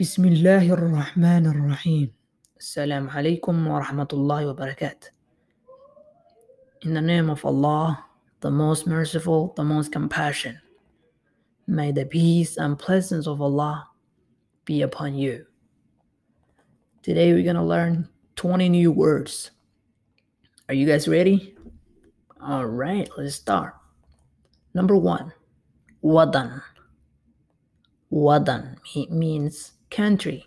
بسم الله الرحمن الرحيم السلام عليكم ورحمة الله وبركاته In the name of Allah, the most merciful, the most compassionate, may the peace and blessings of Allah be upon you. Today we're gonna learn 20 new words. Are you guys ready? All right, let's start. Number one, wadan. Wadan me- means country.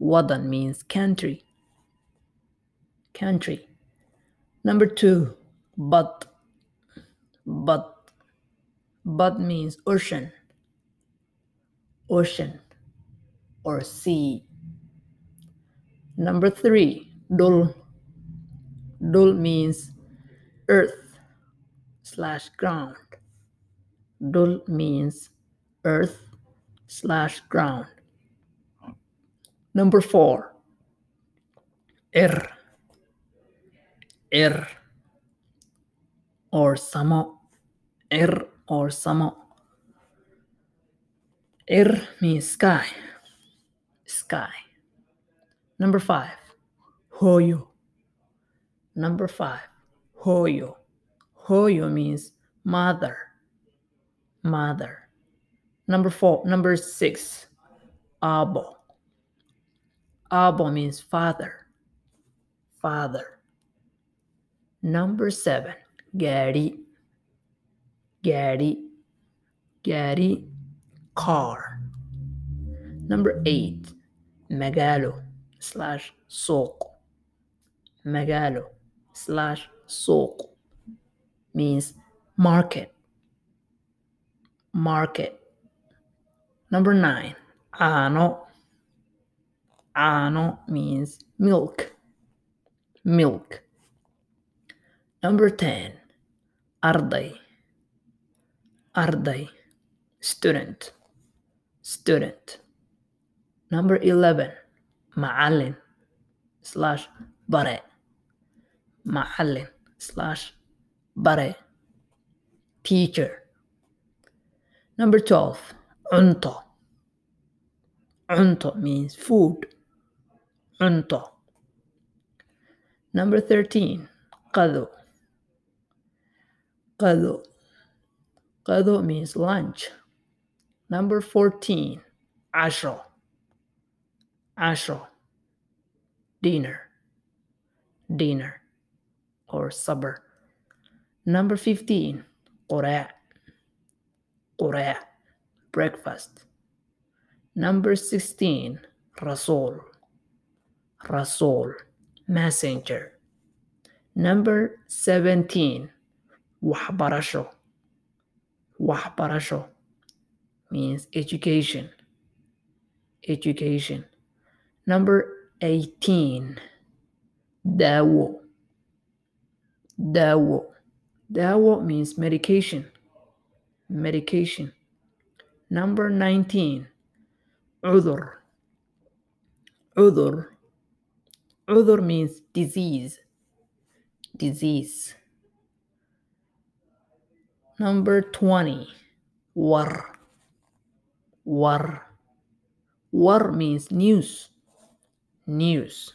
Wadan means country. Country. Number two, but. But. But means ocean. Ocean or sea. Number three, dul. Dul means earth slash ground. Dul means earth slash ground. Number four, er. Er or samo. Er or samo. Er means sky. Sky. Number five, hoyo. Number five, hoyo. Hoyo means mother. Mother. Number four, number six, abo. Abo means father. Father. Number seven, gari. Gari. Gari, car. Number eight, magalo slash soco. Magalo slash soco means market. Market. Number nine, ano. Ano means milk. Milk. Number 10, arday. Arday, student. Student. Number 11, ma'alin slash bare. Ma'alin slash bare. Teacher. Number 12, unto. Unto means food. Unto. Number 13, qado. Qado. Qado means lunch. Number 14, ashro. Ashro. Dinner. Dinner or supper. Number 15, qura. Qura. Breakfast. Number 16, Rasul. Rasul, messenger. Number 17, Wahbarasho. Wahbarasho means education. Education. Number 18, Dawo. Dawo. Dawo means medication. Medication. Number 19, Udur. Udur. Udur means disease. Disease. Number 20, War. War. War means news. News.